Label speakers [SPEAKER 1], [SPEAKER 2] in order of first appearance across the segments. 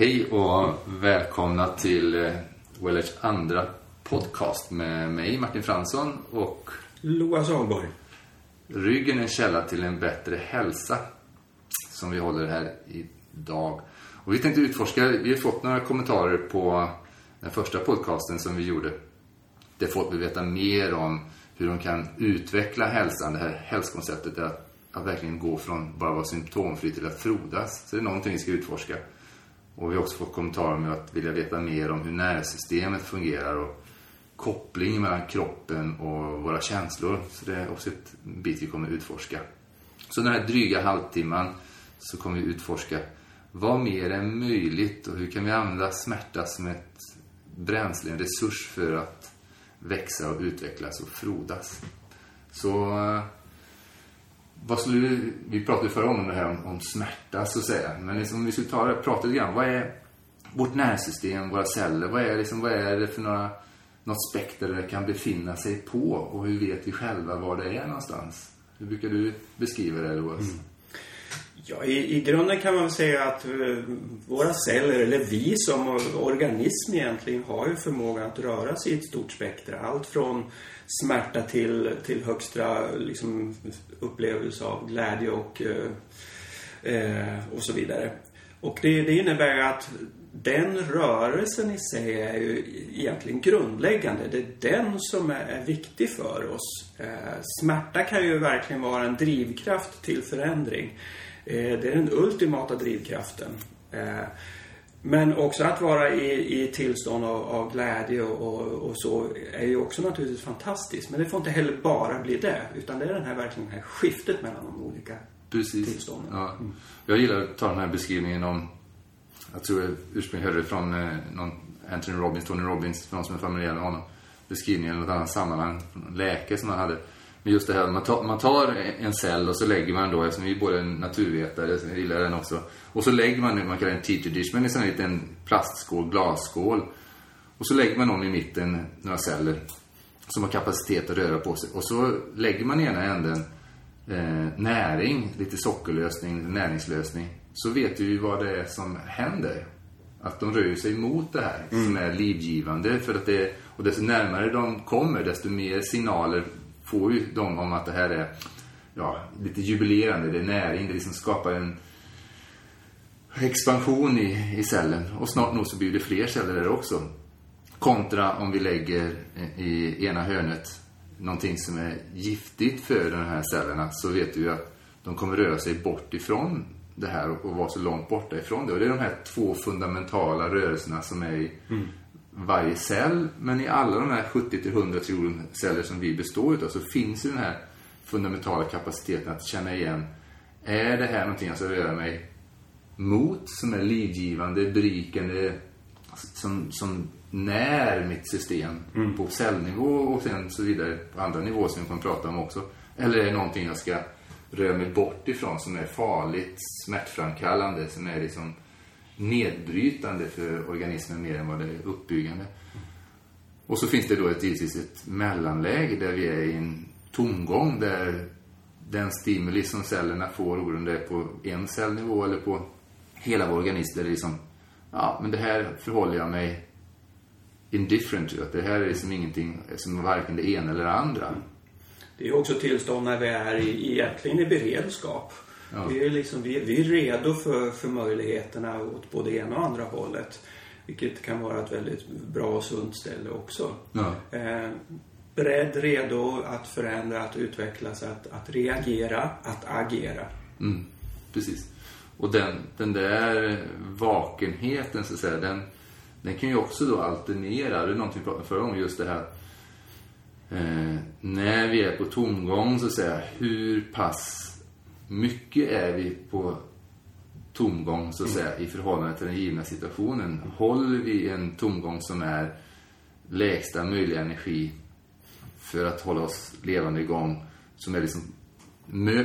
[SPEAKER 1] Hej och välkomna till eh, Wellers andra podcast med mig, Martin Fransson, och
[SPEAKER 2] Loa Salborg.
[SPEAKER 1] Ryggen är en källa till en bättre hälsa som vi håller här idag. Och vi tänkte utforska, vi har fått några kommentarer på den första podcasten som vi gjorde. Där folk vill veta mer om hur de kan utveckla hälsan, det här hälsokonceptet att, att verkligen gå från bara vara symptomfri till att frodas. Så det är någonting vi ska utforska. Och vi har också fått kommentarer med att vilja veta mer om hur nervsystemet fungerar och kopplingen mellan kroppen och våra känslor. Så det är också ett bit vi kommer utforska. Så den här dryga halvtimman så kommer vi utforska vad mer är möjligt och hur kan vi använda smärta som ett bränsle, en resurs för att växa och utvecklas och frodas. Så eh, vad skulle vi, vi pratade förra gången om det här om, om smärta så att säga. Men liksom, om vi skulle ta det, prata lite grann. Vad är vårt nervsystem, våra celler? Vad är, liksom, vad är det för några, något spekter det kan befinna sig på? Och hur vet vi själva var det är någonstans? Hur brukar du beskriva det, Loas? Mm.
[SPEAKER 2] Ja, i, i grunden kan man väl säga att uh, våra celler, eller vi som organism egentligen, har ju förmåga att röra sig i ett stort spektra. Allt från smärta till, till högsta liksom, upplevelse av glädje och, uh, uh, och så vidare. Och det, det innebär att den rörelsen i sig är ju egentligen grundläggande. Det är den som är viktig för oss. Smärta kan ju verkligen vara en drivkraft till förändring. Eh, det är den ultimata drivkraften. Eh, men också att vara i, i tillstånd av, av glädje och, och, och, så är ju också naturligtvis fantastiskt. Men det får inte heller bara bli det. Utan det är den här, verkligen det här skiftet mellan de olika Precis. tillstånden.
[SPEAKER 1] Ja. Jag gillar att ta den här beskrivningen om, jag tror jag ursprungligen hörde det från eh, någon Anthony Robbins, Tony Robbins, för någon som är familjär med honom. Beskrivningen eller något annat sammanhang, läkare som han hade Men just det här, man tar, man tar en cell och så lägger man då, eftersom vi är båda naturvetare, så jag gillar den också. Och så lägger man, man kallar det en teacher dish, men en sån här liten plastskål, glasskål. Och så lägger man om i mitten några celler som har kapacitet att röra på sig. Och så lägger man i ena änden eh, näring, lite sockerlösning, näringslösning. Så vet vi ju vad det är som händer. Att de rör sig mot det här mm. som är livgivande. För att det, och desto närmare de kommer, desto mer signaler får ju de om att det här är ja, lite jubilerande, det är näring, det liksom skapar en expansion i, i cellen. Och snart nog så blir det fler celler där också. Kontra om vi lägger i ena hörnet någonting som är giftigt för de här cellerna så vet vi ju att de kommer röra sig bort ifrån det här och vara så långt borta ifrån det. Och det är de här två fundamentala rörelserna som är i mm varje cell. Men i alla de här 70-100 triljoner celler som vi består utav så finns ju den här fundamentala kapaciteten att känna igen. Är det här någonting jag ska röra mig mot som är livgivande, berikande, som, som när mitt system mm. på cellnivå och sen så vidare på andra nivåer som vi kommer prata om också. Eller är det någonting jag ska rör mig bort ifrån som är farligt, smärtframkallande, som är liksom nedbrytande för organismen mer än vad det är uppbyggande. Och så finns det då ett, givetvis ett mellanläge där vi är i en tomgång där den stimuli som cellerna får, oberoende är på en cellnivå eller på hela vår organism, där det är liksom, ja, men det här förhåller jag mig indifferent to. Att det här är liksom ingenting som varken det ena eller det andra.
[SPEAKER 2] Det är också tillstånd när vi är i, egentligen i beredskap. Ja. Vi, är liksom, vi, vi är redo för, för möjligheterna åt både ena och andra hållet. Vilket kan vara ett väldigt bra och sunt ställe också. Ja. Eh, beredd, redo att förändra, att utvecklas, att, att reagera, att agera.
[SPEAKER 1] Mm, precis. Och den, den där vakenheten så att säga, den, den kan ju också då alternera. Det är någonting vi pratade om förra gången, just det här. Eh, när vi är på tomgång så att säga, hur pass mycket är vi på tomgång så att säga i förhållande till den givna situationen. Håller vi en tomgång som är lägsta möjliga energi för att hålla oss levande igång som är liksom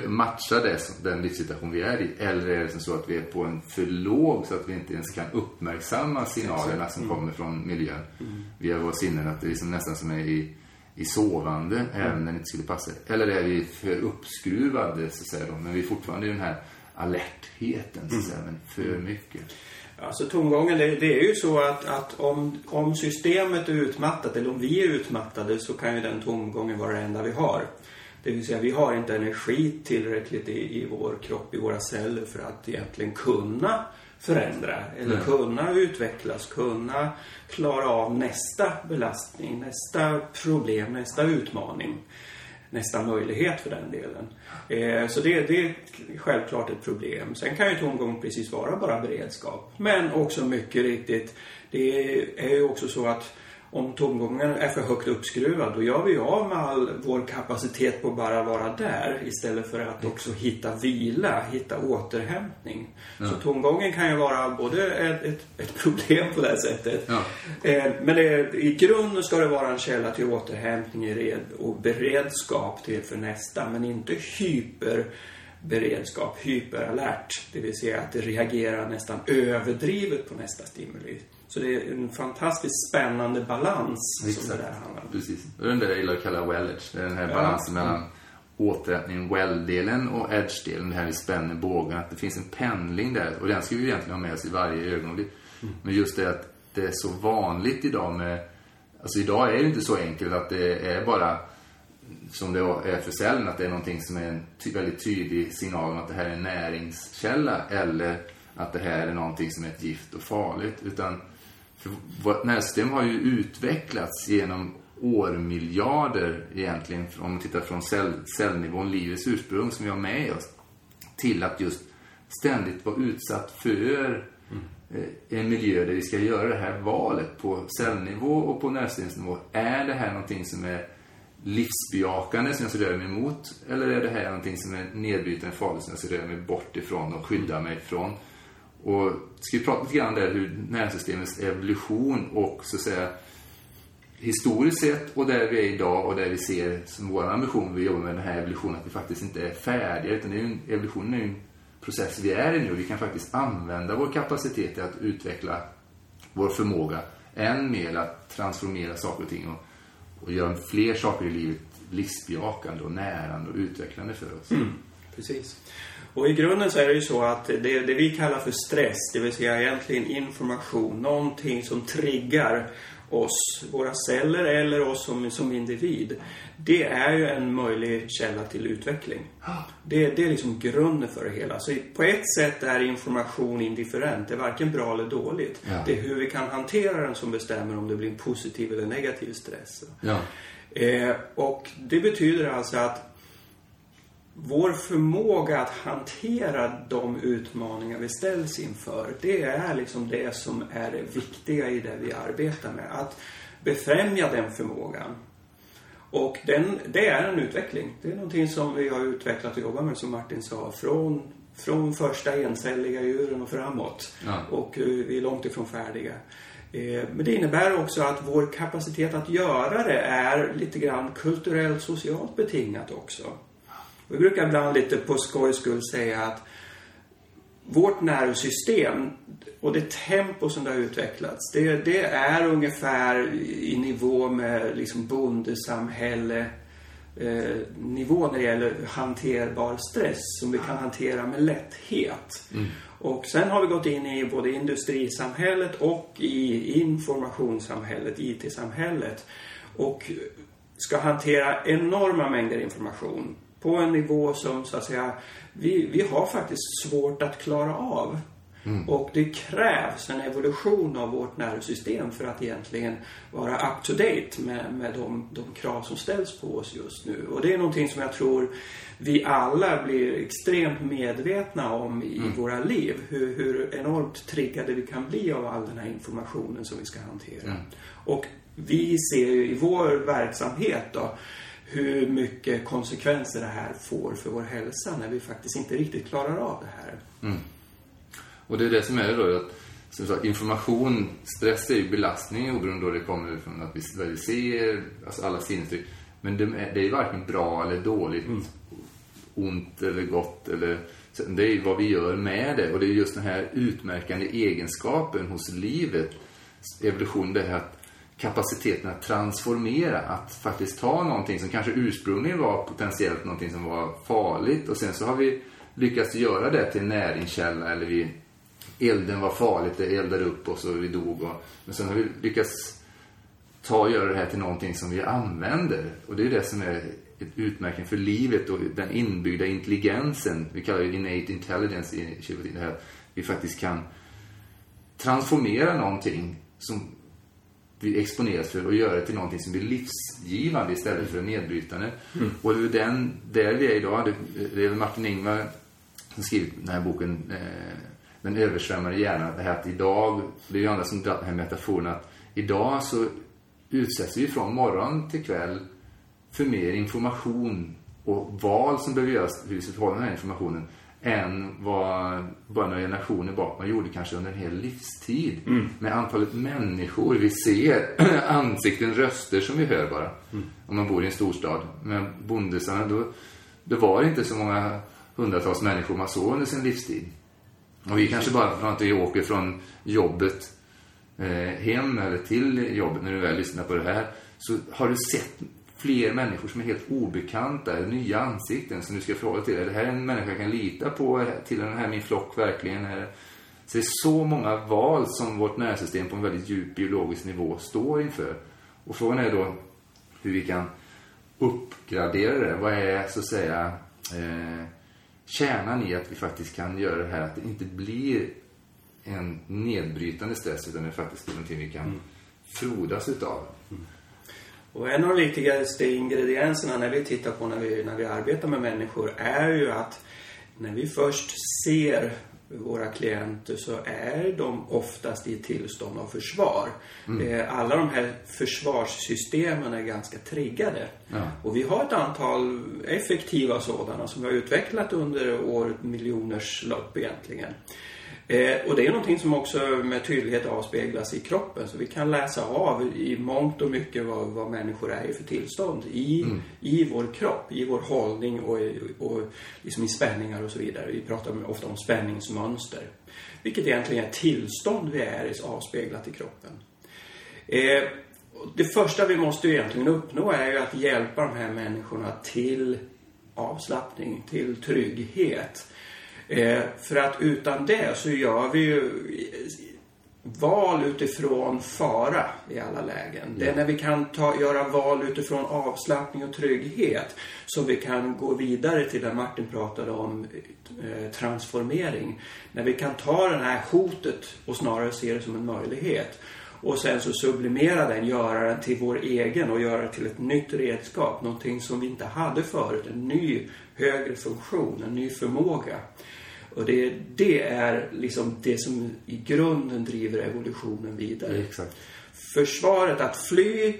[SPEAKER 1] matchar det, den livssituation vi är i eller är det som så att vi är på en för låg så att vi inte ens kan uppmärksamma signalerna som mm. kommer från miljön mm. via våra sinnen att det är liksom nästan som är i i sovande, mm. även när det inte skulle passa. Eller är vi för uppskruvade, så att säga då, men vi är fortfarande i den här alertheten, så att säga, men för mycket.
[SPEAKER 2] Alltså tomgången, det, det, är ju så att, att om, om systemet är utmattat eller om vi är utmattade så kan ju den tomgången vara det enda vi har. Det vill säga vi har inte energi tillräckligt i, i vår kropp, i våra celler för att egentligen kunna förändra eller Nej. kunna utvecklas, kunna klara av nästa belastning, nästa problem, nästa utmaning, nästa möjlighet för den delen. Eh, så det, det, är självklart ett problem. Sen kan ju tomgång precis vara bara beredskap. Men också mycket riktigt, det är ju också så att om tomgången är för högt uppskruvad då gör vi av med all vår kapacitet på att bara vara där istället för att också hitta vila, hitta återhämtning. Ja. Så tomgången kan ju vara både ett, ett, ett problem på det här sättet. Ja. Eh, men det, i grunden ska det vara en källa till återhämtning och beredskap till för nästa men inte hyperberedskap, hyperalert. Det vill säga att det reagerar nästan överdrivet på nästa stimuli. Så det är en fantastiskt spännande balans Exakt. som det där handlar om.
[SPEAKER 1] Precis. Är den där jag gillar att kalla well edge. Det är den här ja. balansen mellan återhämtning, well-delen och edge-delen. Det här vi spänner bågen. Att det finns en pendling där. Och den ska vi egentligen ha med oss i varje ögonblick. Mm. Men just det att det är så vanligt idag med... Alltså idag är det inte så enkelt att det är bara som det är för cellen, att det är någonting som är en ty väldigt tydlig signal om att det här är en näringskälla eller att det här är någonting som är ett gift och farligt. Utan för vårt nervsystem har ju utvecklats genom årmiljarder egentligen, om man tittar från cell, cellnivån, livets ursprung som vi har med oss, till att just ständigt vara utsatt för mm. en miljö där vi ska göra det här valet på cellnivå och på nervsystemsnivå. Är det här någonting som är livsbejakande som jag ska röra mig emot? Eller är det här någonting som är nedbrytande farligt som jag ska röra mig bort ifrån och skydda mig ifrån? Och ska vi prata lite grann där hur nervsystemets evolution och så att säga historiskt sett och där vi är idag och där vi ser som vår ambition vi jobbar med den här evolutionen att vi faktiskt inte är färdiga utan det är en, evolutionen är ju en process vi är i nu. Vi kan faktiskt använda vår kapacitet till att utveckla vår förmåga än mer att transformera saker och ting och, och göra fler saker i livet livsbejakande och närande och utvecklande för oss.
[SPEAKER 2] Mm, precis. Och i grunden så är det ju så att det, det vi kallar för stress, det vill säga egentligen information, någonting som triggar oss, våra celler eller oss som, som individ. Det är ju en möjlig källa till utveckling. Det, det är liksom grunden för det hela. Så på ett sätt är information indifferent. Det är varken bra eller dåligt. Ja. Det är hur vi kan hantera den som bestämmer om det blir en positiv eller negativ stress. Ja. Eh, och det betyder alltså att vår förmåga att hantera de utmaningar vi ställs inför, det är liksom det som är det viktiga i det vi arbetar med. Att befrämja den förmågan. Och den, det är en utveckling. Det är någonting som vi har utvecklat och jobbat med, som Martin sa, från, från första encelliga djuren och framåt. Ja. Och eh, vi är långt ifrån färdiga. Eh, men det innebär också att vår kapacitet att göra det är lite grann kulturellt socialt betingat också. Vi brukar ibland lite på skojs skull säga att vårt nervsystem och det tempo som det har utvecklats, det, det är ungefär i nivå med liksom bondesamhälle eh, nivå när det gäller hanterbar stress som vi kan hantera med lätthet. Mm. Och sen har vi gått in i både industrisamhället och i informationssamhället, IT-samhället och ska hantera enorma mängder information på en nivå som så att säga vi, vi har faktiskt svårt att klara av. Mm. Och det krävs en evolution av vårt nervsystem för att egentligen vara up to date med, med de, de krav som ställs på oss just nu. Och det är någonting som jag tror vi alla blir extremt medvetna om i mm. våra liv. Hur, hur enormt triggade vi kan bli av all den här informationen som vi ska hantera. Mm. Och vi ser ju i vår verksamhet då hur mycket konsekvenser det här får för vår hälsa när vi faktiskt inte riktigt klarar av det här. Mm.
[SPEAKER 1] Och det är det som är då att som sagt, information, stress är ju belastning oberoende då det kommer från att vi, vad vi ser, alltså alla sinnesintryck. Men det är, det är varken bra eller dåligt, mm. ont eller gott eller det är vad vi gör med det och det är just den här utmärkande egenskapen hos livet, evolution, det här att kapaciteten att transformera, att faktiskt ta någonting som kanske ursprungligen var potentiellt någonting som var farligt och sen så har vi lyckats göra det till en näringskälla eller vi elden var farligt, det eldade upp oss och vi dog. Och, men sen har vi lyckats ta och göra det här till någonting som vi använder. Och det är det som är ett utmärkning för livet och den inbyggda intelligensen. Vi kallar det innate intelligence i det här. Vi faktiskt kan transformera någonting som vi exponeras för och göra det till någonting som blir livsgivande istället för nedbrytande. Mm. Och det är den, där vi är idag. Det, är Martin Ingvar som skrivit den här boken eh, Den översvämmade hjärnan. Det här att idag, det är ju andra som drar den här metaforen att idag så utsätts vi från morgon till kväll för mer information och val som behöver göras hur vi ska förhålla den här informationen än vad bara några generationer bak man gjorde kanske under en hel livstid. Mm. Med antalet människor vi ser, ansikten, röster som vi hör bara. Mm. Om man bor i en storstad. Med bondesarna, då, det var inte så många hundratals människor man såg under sin livstid. Och vi kanske bara för att vi åker från jobbet eh, hem eller till jobbet när du väl lyssnar på det här. Så har du sett fler människor som är helt obekanta, nya ansikten som du ska förhålla till. Är det här en människa jag kan lita på? Till den här min flock verkligen? Är det... Så det är så många val som vårt nervsystem på en väldigt djup biologisk nivå står inför. Och frågan är då hur vi kan uppgradera det. Vad är så att säga eh, kärnan i att vi faktiskt kan göra det här att det inte blir en nedbrytande stress utan det faktiskt blir någonting vi kan mm. frodas utav.
[SPEAKER 2] Och en av de viktigaste ingredienserna när vi tittar på när vi, när vi arbetar med människor är ju att när vi först ser våra klienter så är de oftast i tillstånd av försvar. Mm. Eh, alla de här försvarssystemen är ganska triggade. Ja. Och vi har ett antal effektiva sådana som vi har utvecklat under år miljoners lopp egentligen. Eh, och det är någonting som också med tydlighet avspeglas i kroppen. Så vi kan läsa av i mångt och mycket vad, vad människor är i för tillstånd i, mm. i vår kropp, i vår hållning och, och liksom i spänningar och så vidare. Vi pratar ofta om spänningsmönster. Vilket egentligen är tillstånd vi är i avspeglat i kroppen. Eh, det första vi måste egentligen uppnå är ju att hjälpa de här människorna till avslappning, till trygghet. Eh, för att utan det så gör vi ju val utifrån fara i alla lägen. Det är när vi kan ta, göra val utifrån avslappning och trygghet som vi kan gå vidare till det Martin pratade om, eh, transformering. När vi kan ta det här hotet och snarare se det som en möjlighet. Och sen så sublimera den, göra den till vår egen och göra det till ett nytt redskap. Någonting som vi inte hade förut. En ny högre funktion, en ny förmåga. Och det, det är liksom det som i grunden driver evolutionen vidare.
[SPEAKER 1] Exakt.
[SPEAKER 2] Försvaret att fly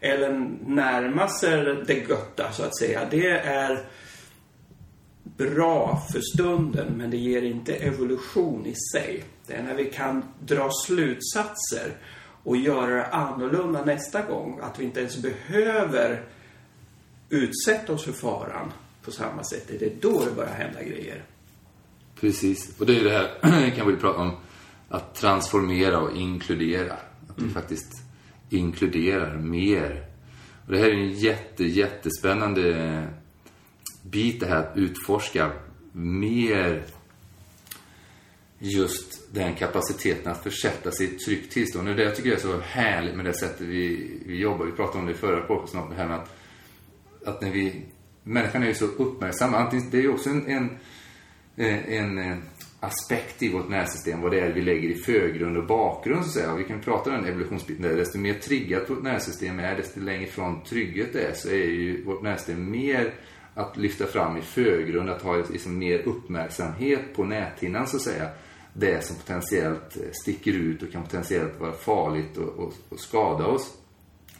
[SPEAKER 2] eller närma sig det götta så att säga. Det är bra för stunden men det ger inte evolution i sig. Det är när vi kan dra slutsatser och göra det annorlunda nästa gång. Att vi inte ens behöver utsätta oss för faran på samma sätt. Det är då det börjar hända grejer.
[SPEAKER 1] Precis. Och det är det här, kan vi prata om, att transformera och inkludera. Att vi mm. faktiskt inkluderar mer. Och det här är en jätte, jättespännande bit det här att utforska mer just den kapaciteten att försätta sig i ett tryggt tillstånd. Och det jag tycker är så härligt med det sättet vi, vi jobbar. Vi pratade om det i förra podcasten, det här med att, att när vi... Människan är ju så uppmärksam. Antingen, det är ju också en, en Eh, en eh, aspekt i vårt nervsystem, vad det är vi lägger i förgrund och bakgrund så att. Och vi kan prata om den evolutionsbiten där. Desto mer triggat vårt nervsystem är, desto längre ifrån trygghet det är, så är ju vårt nervsystem mer att lyfta fram i förgrund, att ha liksom mer uppmärksamhet på näthinnan så att säga. Det som potentiellt eh, sticker ut och kan potentiellt vara farligt och, och, och skada oss.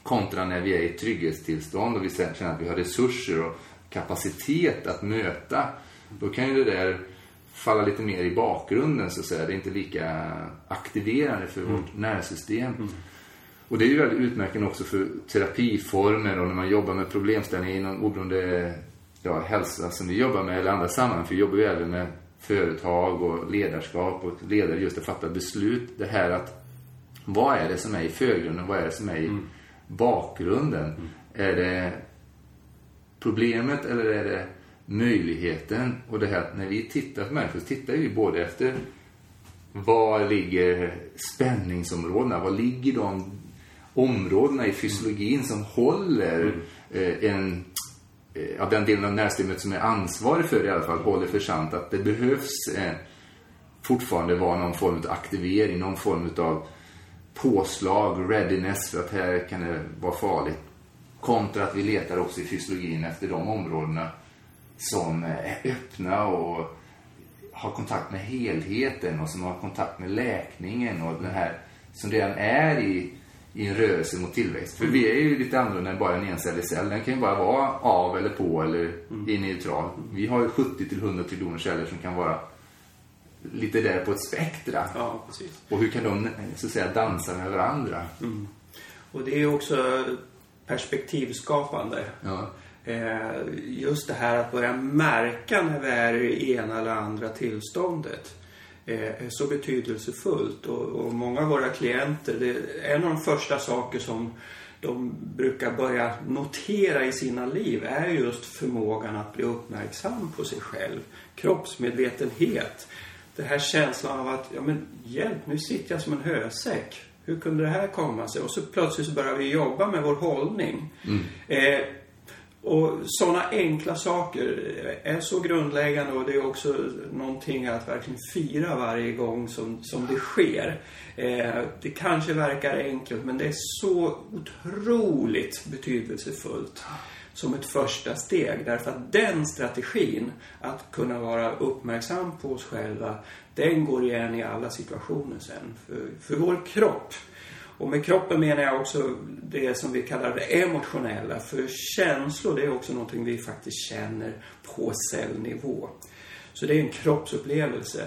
[SPEAKER 1] Kontra när vi är i trygghetstillstånd och vi känner att vi har resurser och kapacitet att möta då kan ju det där falla lite mer i bakgrunden så att säga. Det är inte lika aktiverande för mm. vårt nervsystem. Mm. Och det är ju väldigt utmärkande också för terapiformer och när man jobbar med problemställningar inom oberoende ja, hälsa som vi jobbar med eller andra sammanhang. För vi jobbar ju även med företag och ledarskap och ledare just att fatta beslut. Det här att vad är det som är i förgrunden? Vad är det som är i mm. bakgrunden? Mm. Är det problemet eller är det möjligheten och det här när vi tittar på människor så tittar vi både efter var ligger spänningsområdena, var ligger de områdena i fysiologin som håller eh, en eh, av den delen av nervsystemet som är ansvarig för det i alla fall håller för sant att det behövs eh, fortfarande vara någon form av aktivering, någon form av påslag, readiness för att här kan det vara farligt. Kontra att vi letar också i fysiologin efter de områdena som är öppna och har kontakt med helheten och som har kontakt med läkningen och den här som redan är i, i en rörelse mot tillväxt. För vi är ju lite annorlunda än bara en encellig cell. Den kan ju bara vara av eller på eller i neutral. Vi har ju 70 till 100 triljoner celler som kan vara lite där på ett spektra.
[SPEAKER 2] Ja, precis.
[SPEAKER 1] Och hur kan de så att säga dansa med varandra?
[SPEAKER 2] Och det är också perspektivskapande.
[SPEAKER 1] Ja.
[SPEAKER 2] Eh, Just det här att börja märka när vi är i ena eller andra tillståndet eh, är så betydelsefullt. Och, många av våra klienter, det är en av de första saker som de brukar börja notera i sina liv är just förmågan att bli uppmärksam på sig själv. Kroppsmedvetenhet. Den här känslan av att, ja men hjälp, nu sitter jag som en hösäck. Hur kunde det här komma sig? Och så plötsligt så börjar vi jobba med vår hållning. Eh, och sådana enkla saker är så grundläggande och det är också någonting att verkligen fira varje gång som, som det sker. Eh, det kanske verkar enkelt men det är så otroligt betydelsefullt som ett första steg. Därför att den strategin, att kunna vara uppmärksam på oss själva, den går igen i alla situationer sen. För, för vår kropp och med kroppen menar jag också det som vi kallar det emotionella. För känslor, det är också någonting vi faktiskt känner på cellnivå. Så det är en kroppsupplevelse.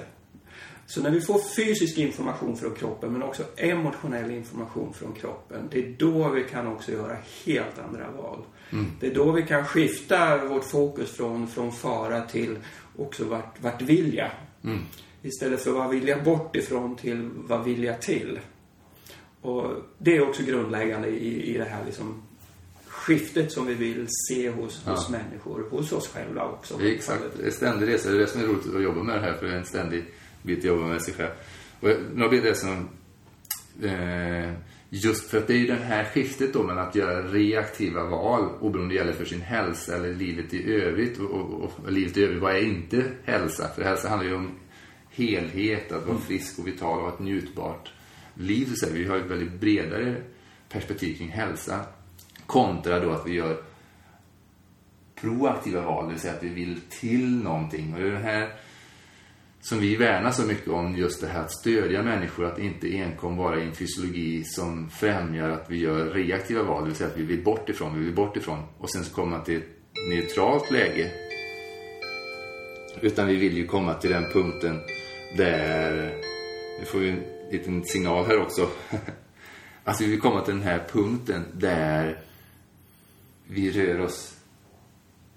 [SPEAKER 2] Så när vi får fysisk information från kroppen men också emotionell information från kroppen. Det är då vi kan också göra helt andra val. Det är då vi kan skifta vårt fokus från, från fara till också vart, vart vill jag? Istället för vad vill jag bort ifrån till vad vill jag till? Och det är också grundläggande i, i det här liksom skiftet som vi vill se hos, hos människor, hos oss själva också.
[SPEAKER 1] Exakt. Det är ständig resa. Det är det som är roligt att jobba med det här. För det är en ständig bit att jobba med sig själv. Och nu blir det som... Eh, just för att det är ju det här skiftet då med att göra reaktiva val oberoende det gäller för sin hälsa eller livet i övrigt. Och, och, och livet i övrigt, vad är inte hälsa? För hälsa handlar ju om helhet, att vara frisk och vital och ha ett njutbart liv. Så. Vi har ett väldigt bredare perspektiv kring hälsa. Kontra då att vi gör proaktiva val, det vill säga att vi vill till någonting. Och det är det här som vi värnar så mycket om, just det här att stödja människor, att inte enkom vara i en fysiologi som främjar att vi gör reaktiva val, det vill säga att vi vill bort ifrån, vi vill bort ifrån. Och sen så kommer man till ett neutralt läge. Utan vi vill ju komma till den punkten där, nu får vi liten signal här också. Alltså vi vill komma till den här punkten där vi rör oss,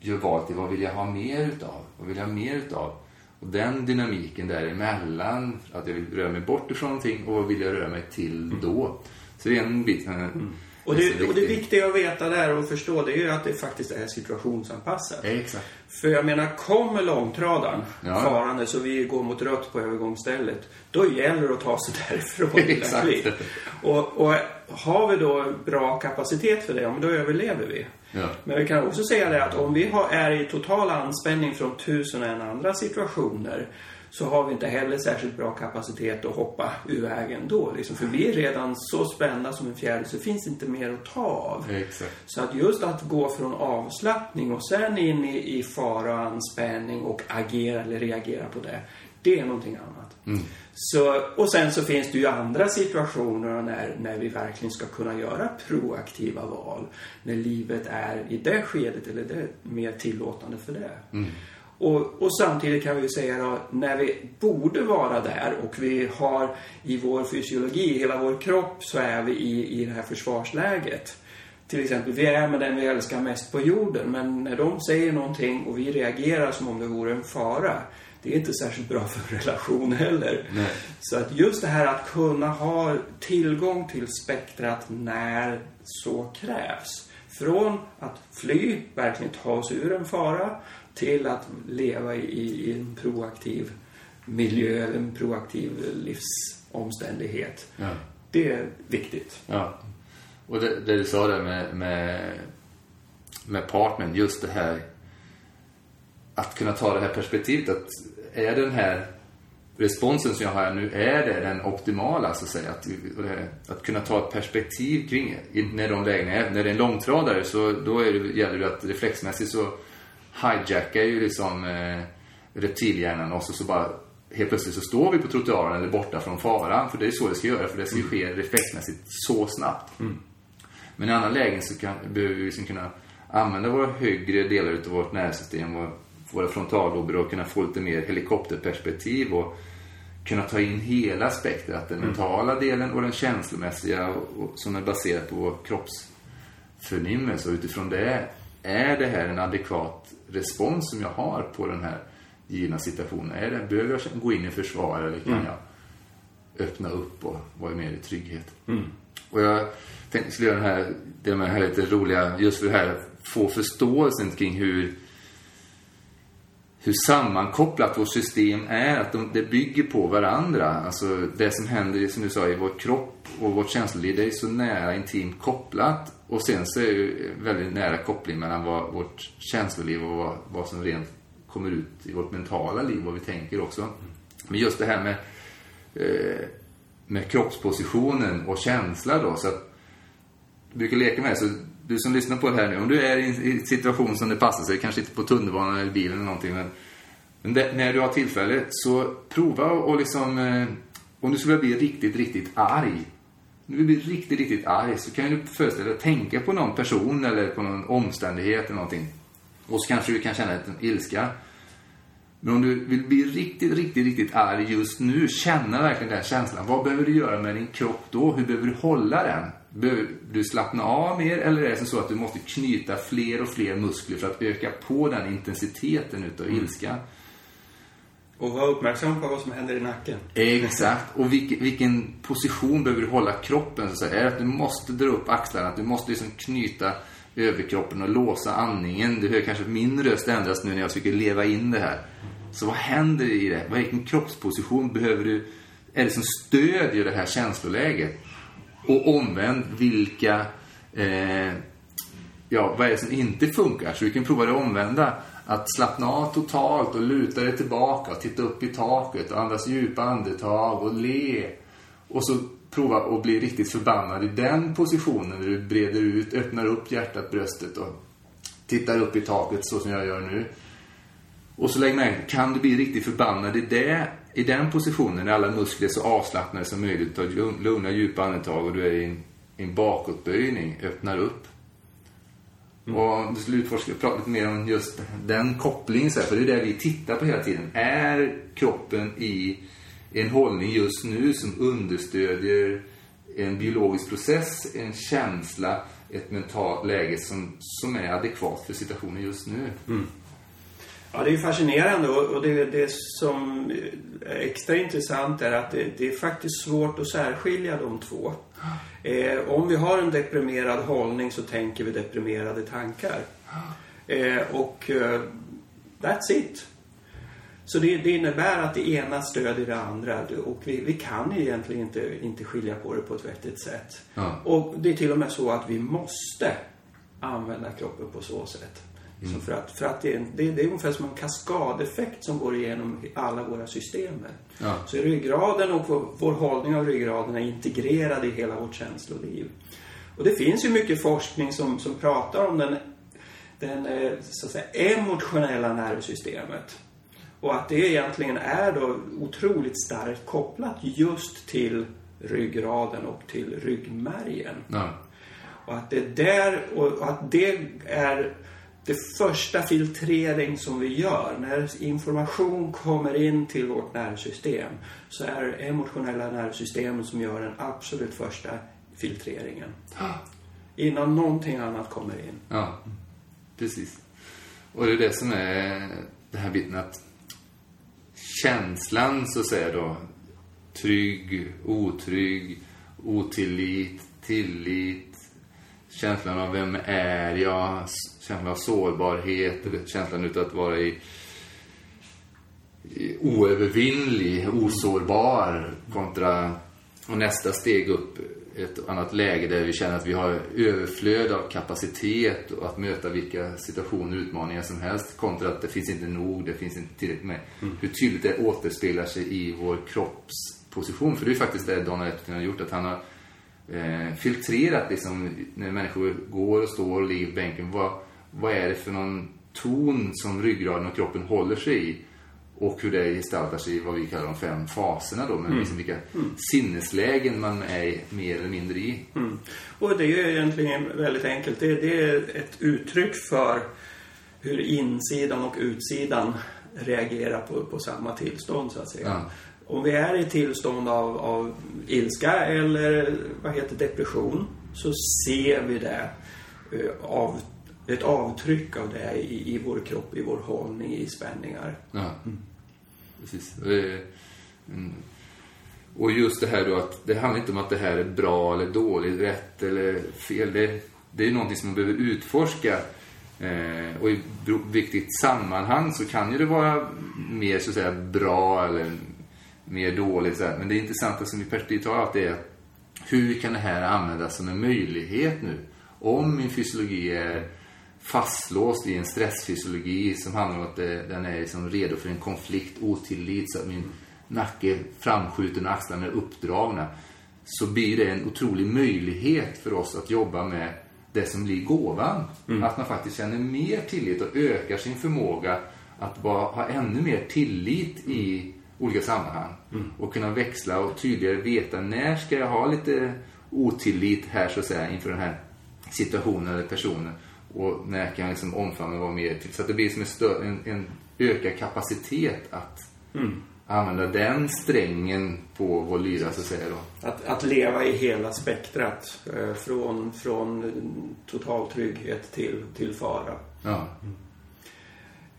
[SPEAKER 1] gör val till vad vill jag ha mer utav? Vad vill jag ha mer utav? Och den dynamiken däremellan, att jag vill röra mig bort ifrån någonting och vad vill jag röra mig till då? Så det är en bit Mm.
[SPEAKER 2] Och det, och det
[SPEAKER 1] viktig.
[SPEAKER 2] viktiga att veta där och förstå det är ju att det faktiskt är situationsanpassat.
[SPEAKER 1] Exakt.
[SPEAKER 2] För jag menar, kommer långtradaren
[SPEAKER 1] Ja.
[SPEAKER 2] farande så vi går mot rött på övergångsstället, då gäller det att ta sig därifrån. Och, och har vi då bra kapacitet för det, ja, men då överlever vi.
[SPEAKER 1] Ja.
[SPEAKER 2] Men vi kan också säga det att om vi har, är i total anspänning från tusen och en andra situationer så har vi inte heller särskilt bra kapacitet att hoppa ur vägen då. Liksom. För vi är redan så spända som en fjäril så det finns inte mer att ta av.
[SPEAKER 1] Exakt.
[SPEAKER 2] Så att just att gå från avslappning och sen in i, i fara och anspänning och agera eller reagera på det. Det är någonting annat. Så, och sen så finns det ju andra situationer när, när vi verkligen ska kunna göra proaktiva val. När livet är i det skedet eller det mer tillåtande för det. Och, och samtidigt kan vi säga då, när vi borde vara där och vi har i vår fysiologi, hela vår kropp, så är vi i, i det här försvarsläget. Till exempel, vi är med den vi älskar mest på jorden, men när de säger någonting och vi reagerar som om det vore en fara, det är inte särskilt bra för relation heller.
[SPEAKER 1] Nej.
[SPEAKER 2] Så att just det här att kunna ha tillgång till spektrat när så krävs. Från att fly, verkligen ta oss ur en fara, till att leva i, i en proaktiv miljö eller en proaktiv livsomständighet.
[SPEAKER 1] Ja.
[SPEAKER 2] Det är viktigt.
[SPEAKER 1] Ja. Och det, det du sa där med, med, med partnern, just det här att kunna ta det här perspektivet att är den här responsen som jag har nu, är det den optimala så att säga? Att, att kunna ta ett perspektiv kring. När de lägena är, när det är en långtradare så då är det, gäller det att reflexmässigt så hijackar ju liksom eh, reptilhjärnan och så, så bara helt plötsligt så står vi på trottoaren eller borta från faran. För det är så det ska göra, för det ska ju ske reflexmässigt så snabbt.
[SPEAKER 2] Mm.
[SPEAKER 1] Men i andra lägen så kan, behöver vi liksom kunna använda våra högre delar av vårt nervsystem och våra frontallober och kunna få lite mer helikopterperspektiv och kunna ta in hela spektrat. Den mentala delen och den känslomässiga och, och, som är baserad på vår kroppsförnimmelse. Och utifrån det, är det här en adekvat respons som jag har på den här givna situationen? Är det, behöver jag gå in i försvar eller kan jag öppna upp och vara mer i trygghet? Och jag tänkte skulle göra den här, det med här lite roliga, just för det här, få förståelsen kring hur hur sammankopplat vårt system är, att de, det bygger på varandra. Alltså det som händer, som du sa, i vår kropp och vårt känsloliv, det är så nära intimt kopplat. Och sen så är det ju väldigt nära koppling mellan vad, vårt känsloliv och vad, vad som rent kommer ut i vårt mentala liv, vad vi tänker också. Men just det här med, eh, med kroppspositionen och känsla då, så att jag brukar leka med så du som lyssnar på det här nu, om du är i en situation som det passar sig, kanske inte på tunnelbanan eller bilen eller någonting, men, men det, när du har tillfälle så prova och liksom, eh, om du skulle bli riktigt, riktigt arg, du blir riktigt, riktigt arg så kan du föreställa dig att tänka på någon person eller på någon omständighet eller någonting. Och så kanske du kan känna en ilska. Men om du vill bli riktigt, riktigt, riktigt arg just nu, känna verkligen den känslan. Vad behöver du göra med din kropp då? Hur behöver du hålla den? Behöver du slappna av mer eller är det så att du måste knyta fler och fler muskler för att öka på den intensiteten utav ilska?
[SPEAKER 2] Och var uppmärksam på vad som händer i nacken.
[SPEAKER 1] Exakt. Och vilken, vilken position behöver du hålla kroppen? Så? Är det att du måste dra upp axlarna? Att du måste liksom knyta överkroppen och låsa andningen? Du hör kanske att min röst ändras nu när jag försöker leva in det här. Så vad händer i det? Vilken kroppsposition behöver du? Är det som stödjer det här känsloläget? Och omvänt, vilka... Eh, ja, vad är det som inte funkar? Så vi kan prova det omvända. Att slappna av totalt och luta dig tillbaka och titta upp i taket och andas djupa andetag och le. Och så prova att bli riktigt förbannad i den positionen där du breder ut, öppnar upp hjärtat, bröstet och tittar upp i taket så som jag gör nu. Och så lägg märke kan du bli riktigt förbannad i, det, i den positionen när alla muskler är så avslappnade som möjligt. Ta lugna djupa andetag och du är i en, i en bakåtböjning, öppnar upp. Mm. Och du skulle utforska, prata lite mer om just den kopplingen, för det är det vi tittar på hela tiden. Är kroppen i en hållning just nu som understödjer en biologisk process, en känsla, ett mentalt läge som, som är adekvat för situationen just nu?
[SPEAKER 2] Mm. Ja, det är fascinerande och det, det som är extra intressant är att det, det är faktiskt svårt att särskilja de två. Eh, om vi har en deprimerad hållning så tänker vi deprimerade tankar. Eh, och eh, that's it. Så det, det, innebär att det ena stödjer det andra och vi, vi, kan egentligen inte, inte skilja på det på ett vettigt sätt.
[SPEAKER 1] Ja.
[SPEAKER 2] Och det är till och med så att vi måste använda kroppen på så sätt. Mm. För att, för att det, är, det, det är ungefär som en kaskadeffekt som går igenom alla våra system.
[SPEAKER 1] Ja.
[SPEAKER 2] Så ryggraden och vår, vår hållning av ryggraden är integrerad i hela vårt känsloliv. Och det finns ju mycket forskning som, som pratar om den, den eh, så att säga, emotionella nervsystemet. Och att det egentligen är då otroligt starkt kopplat just till ryggraden och till ryggmärgen.
[SPEAKER 1] Ja.
[SPEAKER 2] Och att det där, och att det är det första filtrering som vi gör. När information kommer in till vårt nervsystem så är det emotionella nervsystemet som gör den absolut första filtreringen. Innan någonting annat kommer in.
[SPEAKER 1] Ja, precis. Och det är det som är den här biten att känslan så att säga då trygg, otrygg, otillit, tillit, känslan av vem är jag, känslan av sårbarhet, känslan av att vara i, i oövervinnlig, osårbar kontra och nästa steg upp ett annat läge där vi känner att vi har överflöd av kapacitet och att möta vilka situationer och utmaningar som helst kontra att det finns inte nog, det finns inte tillräckligt med. Mm. Hur tydligt det återspeglar sig i vår kroppsposition. För det är faktiskt det Donald Epstein har gjort, att han har eh, filtrerat liksom, när människor går och står och ligger på bänken. Vad, vad är det för någon ton som ryggraden och kroppen håller sig i? Och hur det gestaltar sig i vad vi kallar de fem faserna då. Men mm. liksom vilka mm. sinneslägen man är mer eller mindre i.
[SPEAKER 2] Mm. Och det är ju egentligen väldigt enkelt. Det, det, är ett uttryck för hur insidan och utsidan reagerar på, på samma tillstånd så att säga. Ja. Om vi är i tillstånd av, av ilska eller vad heter depression så ser vi det eh, av ett avtryck av det i, i vår kropp, i vår hållning, i spänningar.
[SPEAKER 1] Ja. Precis. Mm. Och just det här då att det handlar inte om att det här är bra eller dåligt, rätt eller fel. Det, det är någonting som man behöver utforska. Eh, och i viktigt sammanhang så kan ju det vara mer så att säga bra eller mer dåligt. Så här. Men det intressanta som vi tar att det är hur kan det här användas som en möjlighet nu? Om min fysiologi är fastlåst i en stressfysiologi som handlar om att den är liksom redo för en konflikt, otillit, så att min nacke framskjuten och axlarna är uppdragna. Så blir det en otrolig möjlighet för oss att jobba med det som blir gåvan. Mm. Att man faktiskt känner mer tillit och ökar sin förmåga att bara ha ännu mer tillit i olika sammanhang. Mm. Och kunna växla och tydligare veta när ska jag ha lite otillit här så att säga inför den här situationen eller personen. Och när jag kan liksom omfamna och vara mer till. Så att det blir som en, en, en ökad kapacitet att mm. använda den strängen på vår lyra så att säga då.
[SPEAKER 2] Att, att leva i hela spektrat. Eh, från, från total trygghet till, till fara.
[SPEAKER 1] Ja.
[SPEAKER 2] Mm.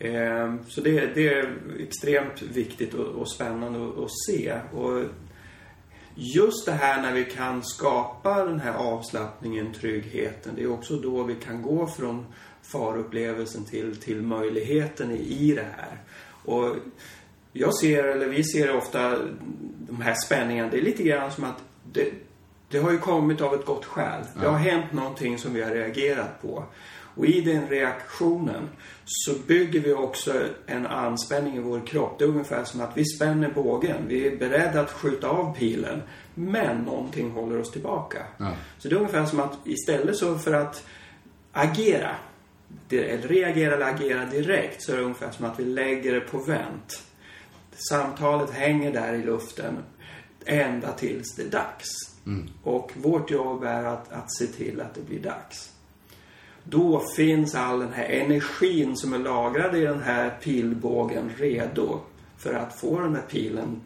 [SPEAKER 2] Eh, så det, det, är extremt viktigt och, och spännande att, att se. Och just det här när vi kan skapa den här avslappningen, tryggheten. Det är också då vi kan gå från farupplevelsen till, till möjligheten i, det här. Och jag ser, eller vi ser ofta de här spänningarna. Det är lite grann som att det, det har ju kommit av ett gott skäl. Det har hänt någonting som vi har reagerat på. Och i den reaktionen så bygger vi också en anspänning i vår kropp. Det är ungefär som att vi spänner bågen. Vi är beredda att skjuta av pilen. Men någonting håller oss tillbaka. Ja. Så det är ungefär som att istället så för att agera, eller reagera eller agera direkt, så är det ungefär som att vi lägger det på vänt. Samtalet hänger där i luften ända tills det är dags. Mm. Och vårt jobb är att, att se till att det blir dags. Då finns all den här energin som är lagrad i den här pilbågen redo för att få den här pilen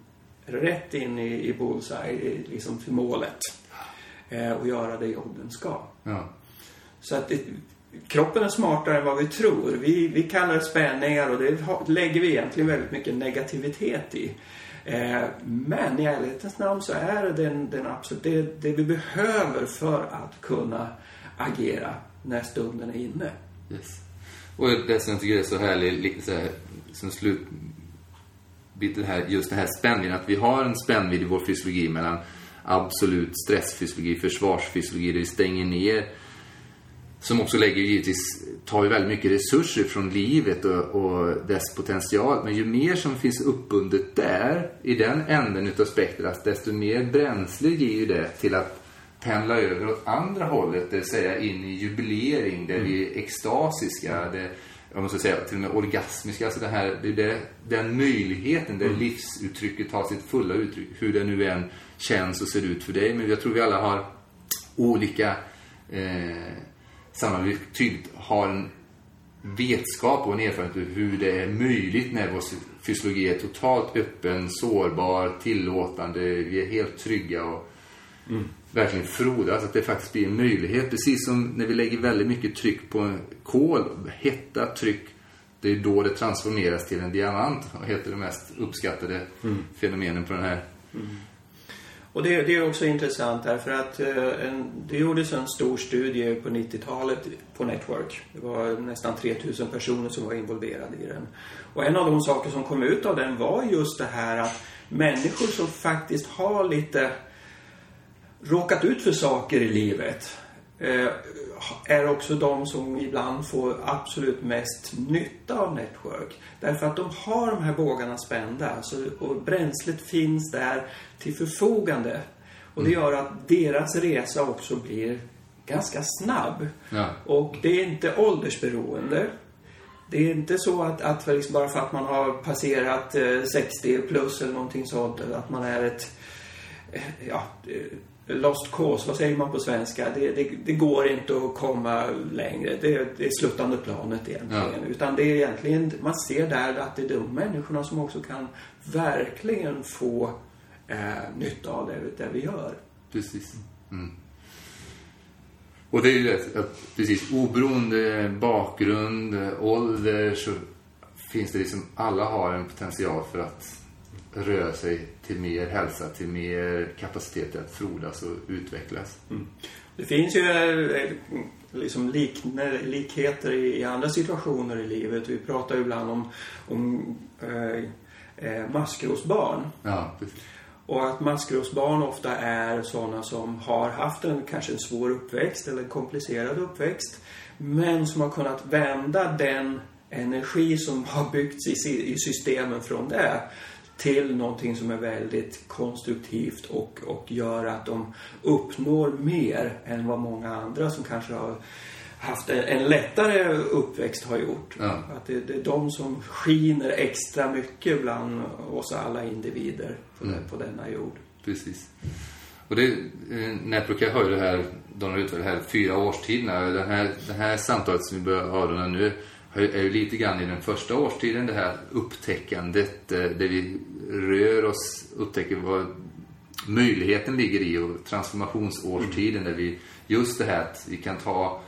[SPEAKER 2] rätt in i, i bullseye, liksom till målet. Eh, och göra det jobb den ska.
[SPEAKER 1] Ja.
[SPEAKER 2] Så att det, kroppen är smartare än vad vi tror. Vi, vi kallar det spänningar och det lägger vi egentligen väldigt mycket negativitet i. Eh, men i ärlighetens namn så är det den, den absolut, det, det vi behöver för att kunna agera när stunden är inne.
[SPEAKER 1] Yes. Och det som jag tycker är så härligt, så här, som slut det här, just det här spännvidden, att vi har en spännvidd i vår fysiologi mellan absolut stressfysiologi, försvarsfysiologi, där vi stänger ner som också lägger givetvis, tar ju väldigt mycket resurser från livet och, och, dess potential. Men ju mer som finns uppbundet där, i den änden utav spektrat, desto mer bränsle ger ju det till att pendla över åt andra hållet, det vill säga in i jubilering, där mm. vi är extasiska, det, jag måste säga till och med orgasmiska, alltså det här, det, det, den möjligheten, där mm. livsuttrycket tar sitt fulla uttryck, hur det nu än känns och ser ut för dig. Men jag tror vi alla har olika eh, sammanhang, tydligt har en vetskap och en erfarenhet av hur det är möjligt när vår fysiologi är totalt öppen, sårbar, tillåtande, vi är helt trygga och mm verkligen frodas, att det faktiskt blir en möjlighet. Precis som när vi lägger väldigt mycket tryck på kol, hetta, tryck, det är då det transformeras till en diamant och heter det mest uppskattade mm. fenomenen på den här. Mm.
[SPEAKER 2] Och det, det är också intressant därför att eh, en, det gjordes en stor studie på 90-talet på Network. Det var nästan 3000 personer som var involverade i den. Och en av de saker som kom ut av den var just det här att människor som faktiskt har lite råkat ut för saker i livet eh, är också de som ibland får absolut mest nytta av Network. Därför att de har de här bågarna spända alltså, och bränslet finns där till förfogande. Och det gör att deras resa också blir ganska snabb.
[SPEAKER 1] Ja.
[SPEAKER 2] Och det är inte åldersberoende. Det är inte så att, att liksom bara för att man har passerat eh, 60 plus eller någonting sånt, eller att man är ett eh, ja, eh, lost cause, vad säger man på svenska? Det, det, det går inte att komma längre. Det, det är sluttande planet egentligen.
[SPEAKER 1] Ja.
[SPEAKER 2] Utan det är egentligen, man ser där att det är de människorna som också kan verkligen få eh, nytta av det, det vi gör.
[SPEAKER 1] Precis. Mm. Och det är ju det, att precis oberoende bakgrund, ålder så finns det liksom, alla har en potential för att röra sig till mer hälsa, till mer kapacitet att frodas och utvecklas.
[SPEAKER 2] Det finns ju eh, liksom likne, likheter i, i andra situationer i livet. Vi pratar ju ibland om, om eh, eh, maskrosbarn.
[SPEAKER 1] Ja, precis.
[SPEAKER 2] Och att maskrosbarn ofta är sådana som har haft en kanske en svår uppväxt eller en komplicerad uppväxt. Men som har kunnat vända den energi som har byggts i, i systemen från det till någonting som är väldigt konstruktivt och, och gör att de uppnår mer än vad många andra som kanske har haft en, en lättare uppväxt har gjort.
[SPEAKER 1] Ja.
[SPEAKER 2] Att det, det är de som skiner extra mycket bland oss alla individer på,
[SPEAKER 1] Mm.
[SPEAKER 2] den, på denna jord.
[SPEAKER 1] Precis. Och det, eh, Nätbroka har ju det här, de har utvecklat det här fyra årstiderna. Den här, det här samtalet som vi börjar avrunda nu är ju lite grann i den första årstiden, det här upptäckandet eh, där vi rör oss, upptäcker vad möjligheten ligger i och transformationsårstiden där vi, just det här att vi kan ta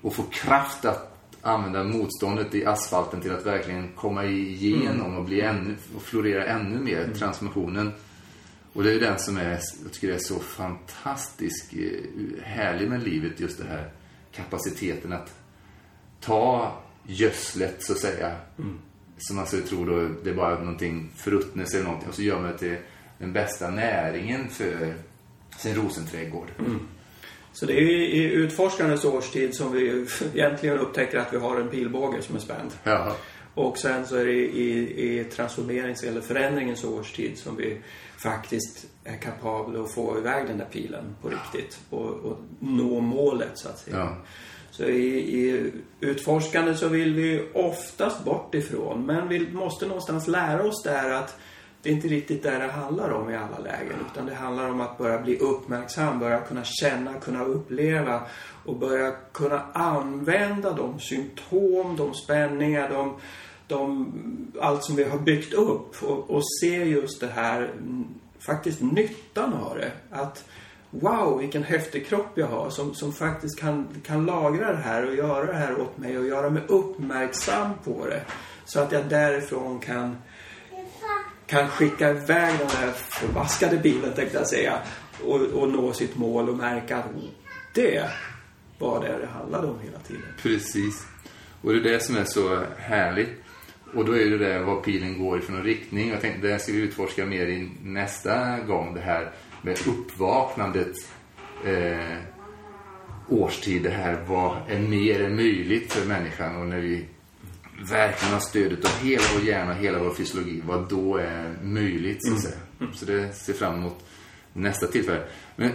[SPEAKER 1] och få kraft att använda motståndet i asfalten till att verkligen komma igenom och bli ännu, och florera ännu mer, transformationen. Och det är ju den som är, jag tycker det är så fantastisk, eh, härlig med livet, just det här kapaciteten att ta gödslet så att säga. Som man skulle tro då, det är bara någonting förruttnelse eller någonting. Och så gör man det till den bästa näringen för sin rosenträdgård.
[SPEAKER 2] Så det är i, i utforskandets årstid som vi egentligen upptäcker att vi har en pilbåge som är spänd.
[SPEAKER 1] Ja,
[SPEAKER 2] Och sen så är det i, i transformerings eller förändringens årstid som vi faktiskt är kapabla att få iväg den där pilen på riktigt och, och nå målet så att säga.
[SPEAKER 1] Ja.
[SPEAKER 2] Så i, i utforskande så vill vi oftast bort ifrån men vi måste någonstans lära oss där att det är inte riktigt där det handlar om i alla lägen utan det handlar om att börja bli uppmärksam, börja kunna känna, kunna uppleva och börja kunna använda de symptom, de spänningar, de, de, allt som vi har byggt upp och, och se just det här, mm, faktiskt nyttan av det. Att wow, vilken häftig kropp jag har som, som faktiskt kan, kan lagra det här och göra det här åt mig och göra mig uppmärksam på det. Så att jag därifrån kan kan skicka iväg den här förbaskade bilen tänkte jag säga och, och nå sitt mål och märka att det var det det handlade om hela tiden.
[SPEAKER 1] Precis. Och det är det som är så härligt. Och då är det det vad pilen går i för någon riktning. Jag tänkte det ska vi utforska mer i nästa gång. Det här med uppvaknandet. Eh, årstid. Det här vad är mer än möjligt för människan. Och när vi verkligen har stödet av hela vår hjärna, hela vår fysiologi. Vad då är möjligt så att säga. Så det ser fram emot nästa tillfälle. Men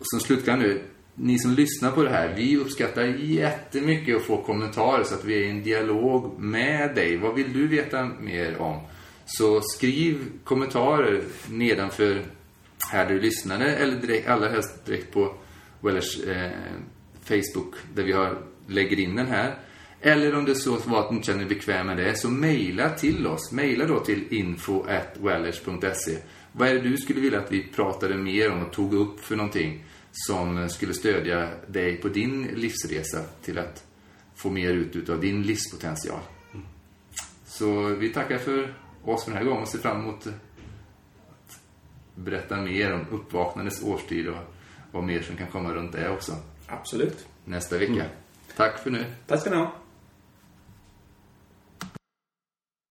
[SPEAKER 1] som slutkläm nu, ni som lyssnar på det här, vi uppskattar jättemycket att få kommentarer så att vi är i en dialog med dig. Vad vill du veta mer om? Så skriv kommentarer nedanför här du lyssnade eller direkt, allra helst direkt på Wellers eh, Facebook där vi har, lägger in den här. Eller om det så var att ni känner er bekväm med det, så mejla till oss. Mejla då till info.wellers.se. Vad är det du skulle vilja att vi pratade mer om och tog upp för någonting som skulle stödja dig på din livsresa till att få mer ut av din livspotential? Så vi tackar för oss för den här gången och ser fram emot att berätta mer om uppvaknandets årstid och vad mer som kan komma runt det också.
[SPEAKER 2] Absolut.
[SPEAKER 1] Nästa vecka. Tack för nu.
[SPEAKER 2] Tack ska ni ha.